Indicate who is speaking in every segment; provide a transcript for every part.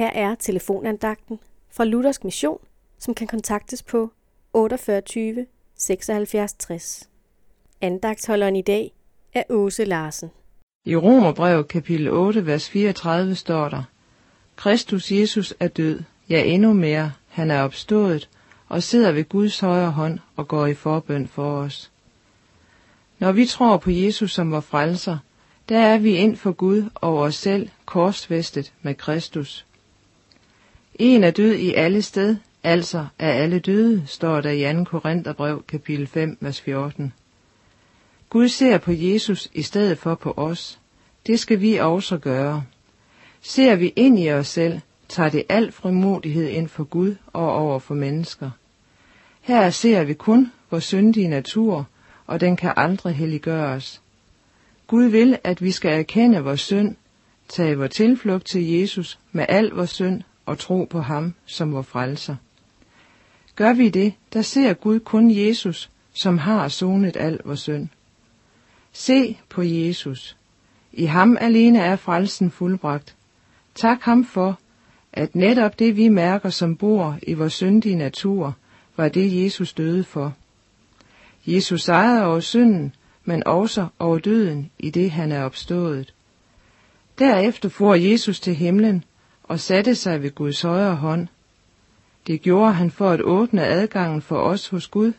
Speaker 1: Her er telefonandagten fra Luthersk Mission, som kan kontaktes på 48 76 60. Andagtholderen i dag er Åse Larsen.
Speaker 2: I Romerbrevet kapitel 8, vers 34 står der, Kristus Jesus er død, ja endnu mere, han er opstået, og sidder ved Guds højre hånd og går i forbøn for os. Når vi tror på Jesus som vor frelser, der er vi ind for Gud og os selv korsfæstet med Kristus. En er død i alle sted, altså er alle døde, står der i 2. Korintherbrev kapitel 5, vers 14. Gud ser på Jesus i stedet for på os. Det skal vi også gøre. Ser vi ind i os selv, tager det al frimodighed ind for Gud og over for mennesker. Her ser vi kun vores syndige natur, og den kan aldrig helliggøres. Gud vil, at vi skal erkende vores synd, tage vores tilflugt til Jesus med al vores synd og tro på ham som vor frelser. Gør vi det, der ser Gud kun Jesus, som har sonet al vores synd. Se på Jesus. I ham alene er frelsen fuldbragt. Tak ham for, at netop det vi mærker som bor i vores syndige natur, var det Jesus døde for. Jesus sejrede over synden, men også over døden i det han er opstået. Derefter for Jesus til himlen og satte sig ved Guds højre hånd. Det gjorde han for at åbne adgangen for os hos Gud.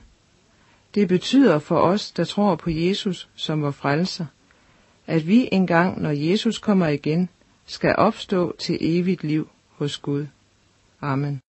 Speaker 2: Det betyder for os, der tror på Jesus som vor frelser, at vi engang, når Jesus kommer igen, skal opstå til evigt liv hos Gud. Amen.